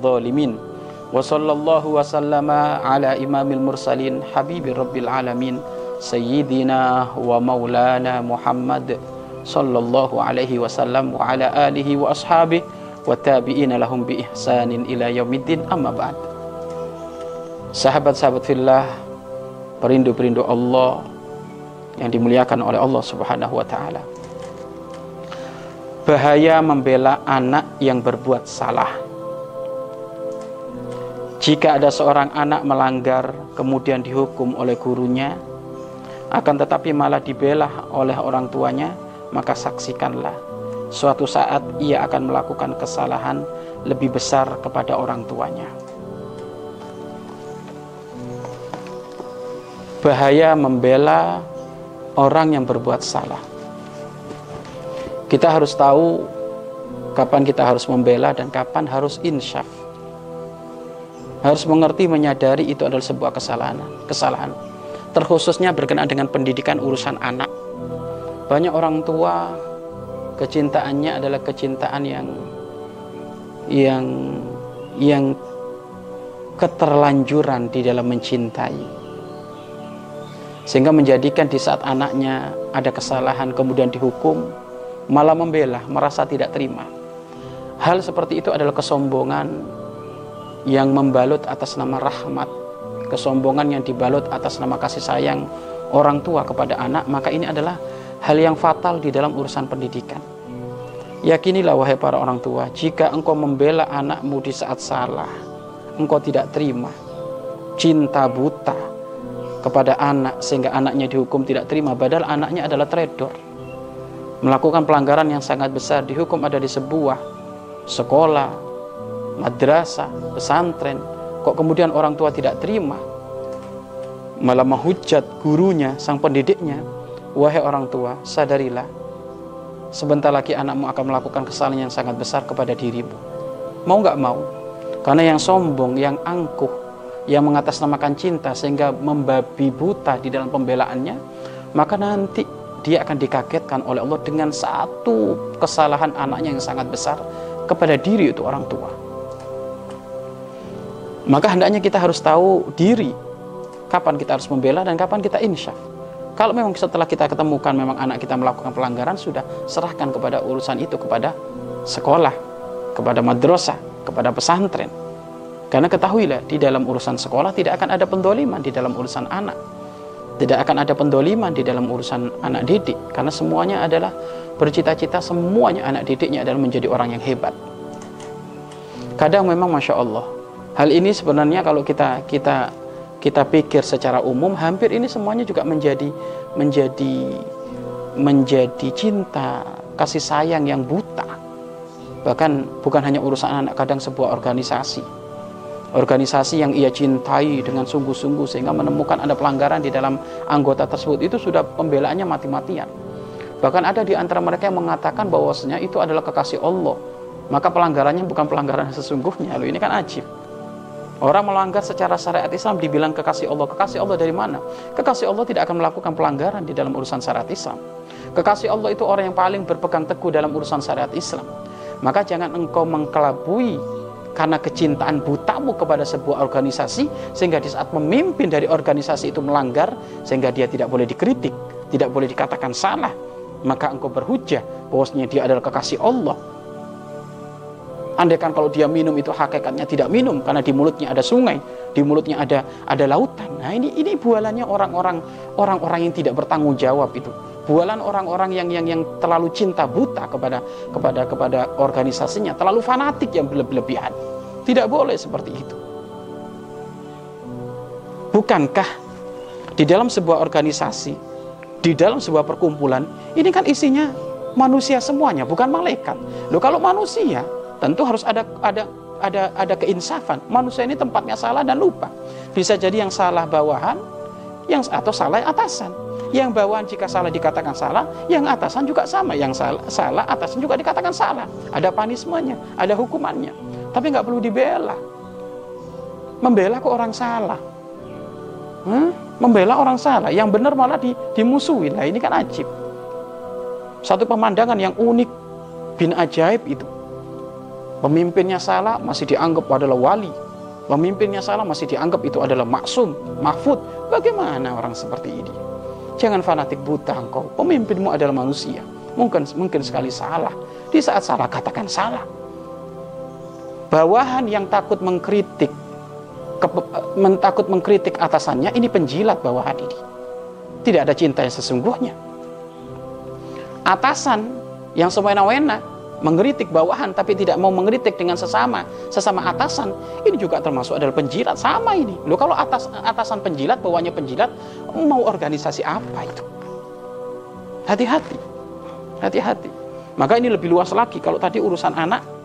Dhalimin. Wa sallallahu wa sallama ala imamil mursalin. Habibi rabbil alamin. Sayyidina wa maulana Muhammad sallallahu alaihi wasallam wa ala alihi wa ashabihi wa tabi'ina lahum bi ihsanin ila yaumiddin amma ba'd sahabat-sahabat fillah perindu-perindu Allah yang dimuliakan oleh Allah Subhanahu wa taala bahaya membela anak yang berbuat salah jika ada seorang anak melanggar kemudian dihukum oleh gurunya akan tetapi malah dibela oleh orang tuanya maka saksikanlah suatu saat ia akan melakukan kesalahan lebih besar kepada orang tuanya. Bahaya membela orang yang berbuat salah. Kita harus tahu kapan kita harus membela dan kapan harus insyaf. Harus mengerti menyadari itu adalah sebuah kesalahan, kesalahan. Terkhususnya berkenaan dengan pendidikan urusan anak. Banyak orang tua kecintaannya adalah kecintaan yang yang yang keterlanjuran di dalam mencintai sehingga menjadikan di saat anaknya ada kesalahan kemudian dihukum malah membela merasa tidak terima hal seperti itu adalah kesombongan yang membalut atas nama rahmat kesombongan yang dibalut atas nama kasih sayang orang tua kepada anak maka ini adalah hal yang fatal di dalam urusan pendidikan. Yakinilah wahai para orang tua, jika engkau membela anakmu di saat salah, engkau tidak terima cinta buta kepada anak sehingga anaknya dihukum tidak terima padahal anaknya adalah trader. Melakukan pelanggaran yang sangat besar dihukum ada di sebuah sekolah, madrasah, pesantren. Kok kemudian orang tua tidak terima? Malah menghujat gurunya, sang pendidiknya, Wahai orang tua, sadarilah, sebentar lagi anakmu akan melakukan kesalahan yang sangat besar kepada dirimu. Mau nggak mau? Karena yang sombong, yang angkuh, yang mengatasnamakan cinta sehingga membabi buta di dalam pembelaannya, maka nanti dia akan dikagetkan oleh Allah dengan satu kesalahan anaknya yang sangat besar kepada diri itu orang tua. Maka hendaknya kita harus tahu diri kapan kita harus membela dan kapan kita insyaf. Kalau memang setelah kita ketemukan memang anak kita melakukan pelanggaran, sudah serahkan kepada urusan itu kepada sekolah, kepada madrasah, kepada pesantren. Karena ketahuilah di dalam urusan sekolah tidak akan ada pendoliman di dalam urusan anak. Tidak akan ada pendoliman di dalam urusan anak didik. Karena semuanya adalah bercita-cita semuanya anak didiknya adalah menjadi orang yang hebat. Kadang memang Masya Allah. Hal ini sebenarnya kalau kita kita kita pikir secara umum hampir ini semuanya juga menjadi menjadi menjadi cinta kasih sayang yang buta bahkan bukan hanya urusan anak kadang sebuah organisasi organisasi yang ia cintai dengan sungguh-sungguh sehingga menemukan ada pelanggaran di dalam anggota tersebut itu sudah pembelaannya mati-matian bahkan ada di antara mereka yang mengatakan bahwasanya itu adalah kekasih Allah maka pelanggarannya bukan pelanggaran sesungguhnya Lalu ini kan ajib Orang melanggar secara syariat Islam dibilang kekasih Allah. Kekasih Allah dari mana? Kekasih Allah tidak akan melakukan pelanggaran di dalam urusan syariat Islam. Kekasih Allah itu orang yang paling berpegang teguh dalam urusan syariat Islam. Maka jangan engkau mengkelabui karena kecintaan butamu kepada sebuah organisasi sehingga di saat memimpin dari organisasi itu melanggar sehingga dia tidak boleh dikritik, tidak boleh dikatakan salah, maka engkau berhujah bahwasanya dia adalah kekasih Allah Andaikan kalau dia minum itu hakikatnya tidak minum karena di mulutnya ada sungai, di mulutnya ada ada lautan. Nah, ini ini bualannya orang-orang orang-orang yang tidak bertanggung jawab itu. Bualan orang-orang yang yang yang terlalu cinta buta kepada kepada kepada organisasinya, terlalu fanatik yang berlebihan. Tidak boleh seperti itu. Bukankah di dalam sebuah organisasi, di dalam sebuah perkumpulan, ini kan isinya manusia semuanya, bukan malaikat. Loh kalau manusia, tentu harus ada ada ada ada keinsafan. Manusia ini tempatnya salah dan lupa. Bisa jadi yang salah bawahan, yang atau salah atasan. Yang bawahan jika salah dikatakan salah, yang atasan juga sama. Yang salah, salah atasan juga dikatakan salah. Ada panismenya, ada hukumannya. Tapi nggak perlu dibela. Membela kok orang salah. Hmm? Membela orang salah, yang benar malah di, dimusuhi. Nah ini kan ajib. Satu pemandangan yang unik bin ajaib itu. Pemimpinnya salah masih dianggap adalah wali. Pemimpinnya salah masih dianggap itu adalah maksum, mahfud. Bagaimana orang seperti ini? Jangan fanatik buta engkau. Pemimpinmu adalah manusia. Mungkin mungkin sekali salah. Di saat salah katakan salah. Bawahan yang takut mengkritik ke, mentakut mengkritik atasannya ini penjilat bawahan ini. Tidak ada cinta yang sesungguhnya. Atasan yang semena-wena mengkritik bawahan tapi tidak mau mengkritik dengan sesama sesama atasan ini juga termasuk adalah penjilat. Sama ini. Lo kalau atas atasan penjilat bawahnya penjilat mau organisasi apa itu? Hati-hati. Hati-hati. Maka ini lebih luas lagi. Kalau tadi urusan anak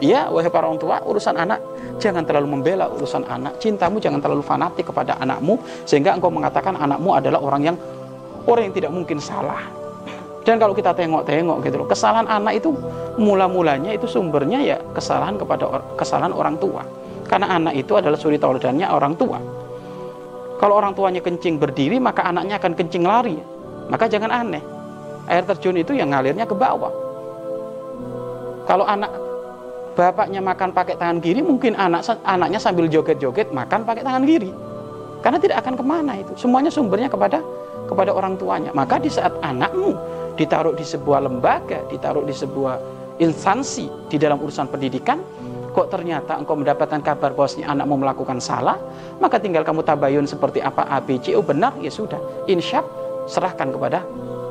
Ya, wahai para orang tua, urusan anak jangan terlalu membela urusan anak. Cintamu jangan terlalu fanatik kepada anakmu sehingga engkau mengatakan anakmu adalah orang yang orang yang tidak mungkin salah. Dan kalau kita tengok-tengok gitu loh, kesalahan anak itu mula-mulanya itu sumbernya ya kesalahan kepada or, kesalahan orang tua. Karena anak itu adalah suri taulannya orang tua. Kalau orang tuanya kencing berdiri, maka anaknya akan kencing lari. Maka jangan aneh. Air terjun itu yang ngalirnya ke bawah. Kalau anak bapaknya makan pakai tangan kiri, mungkin anak anaknya sambil joget-joget makan pakai tangan kiri. Karena tidak akan ke mana itu. Semuanya sumbernya kepada kepada orang tuanya. Maka di saat anakmu ditaruh di sebuah lembaga, ditaruh di sebuah instansi di dalam urusan pendidikan, kok ternyata engkau mendapatkan kabar bahwasanya anakmu melakukan salah, maka tinggal kamu tabayun seperti apa ABC, oh benar, ya sudah, insyaf, serahkan kepada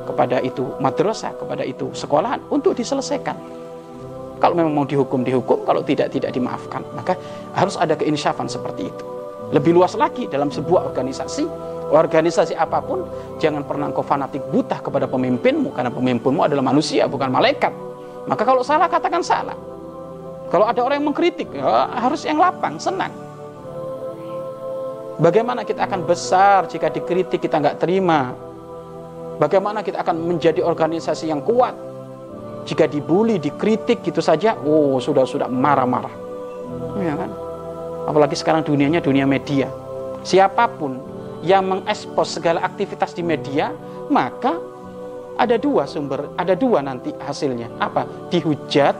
kepada itu madrasah, kepada itu sekolahan untuk diselesaikan. Kalau memang mau dihukum, dihukum. Kalau tidak, tidak dimaafkan. Maka harus ada keinsyafan seperti itu. Lebih luas lagi dalam sebuah organisasi, organisasi apa pun, jangan pernah engkau fanatik buta kepada pemimpinmu, karena pemimpinmu adalah manusia, bukan malaikat. Maka kalau salah, katakan salah. Kalau ada orang yang mengkritik, ya harus yang lapang, senang. Bagaimana kita akan besar jika dikritik kita nggak terima? Bagaimana kita akan menjadi organisasi yang kuat? Jika dibully, dikritik gitu saja, oh sudah sudah marah-marah. Ya kan? Apalagi sekarang dunianya dunia media. Siapa pun yang mengekspos segala aktivitas di media, maka ada dua sumber, ada dua nanti hasilnya. Apa? Dihujat,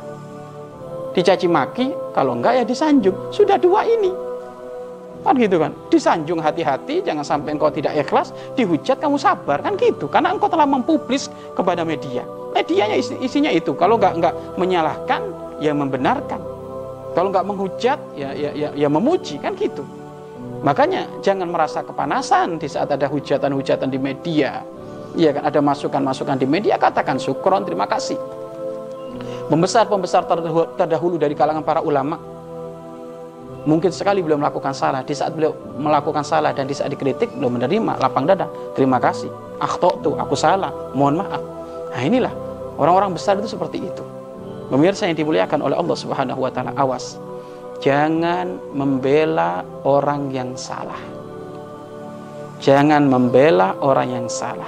dicaci maki, kalau enggak ya disanjung. Sudah dua ini. Kan gitu kan? Disanjung hati-hati, jangan sampai engkau tidak ikhlas, dihujat kamu sabar kan gitu. Karena engkau telah mempublis kepada media. Medianya isi, isinya itu. Kalau nggak nggak menyalahkan, ya membenarkan. Kalau nggak menghujat, ya, ya, ya, ya memuji kan gitu. Makanya jangan merasa kepanasan di saat ada hujatan-hujatan di media. Iya kan ada masukan-masukan di media katakan syukron terima kasih. Pembesar-pembesar terdahulu dari kalangan para ulama mungkin sekali beliau melakukan salah di saat beliau melakukan salah dan di saat dikritik beliau menerima lapang dada terima kasih akhto tuh aku salah mohon maaf Nah inilah orang-orang besar itu seperti itu. Pemirsa yang dimuliakan oleh Allah Subhanahu wa taala, awas. Jangan membela orang yang salah. Jangan membela orang yang salah.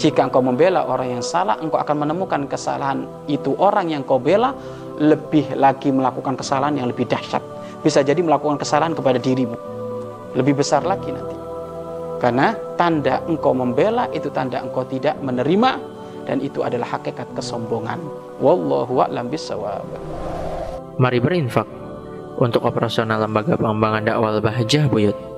Jika engkau membela orang yang salah, engkau akan menemukan kesalahan itu orang yang kau bela lebih lagi melakukan kesalahan yang lebih dahsyat. Bisa jadi melakukan kesalahan kepada dirimu. Lebih besar lagi nanti. Karena tanda engkau membela itu tanda engkau tidak menerima dan itu adalah hakikat kesombongan. Wallahu a'lam bishawab. Mari berinfak untuk operasional lembaga pengembangan dakwah Bahjah Buyut.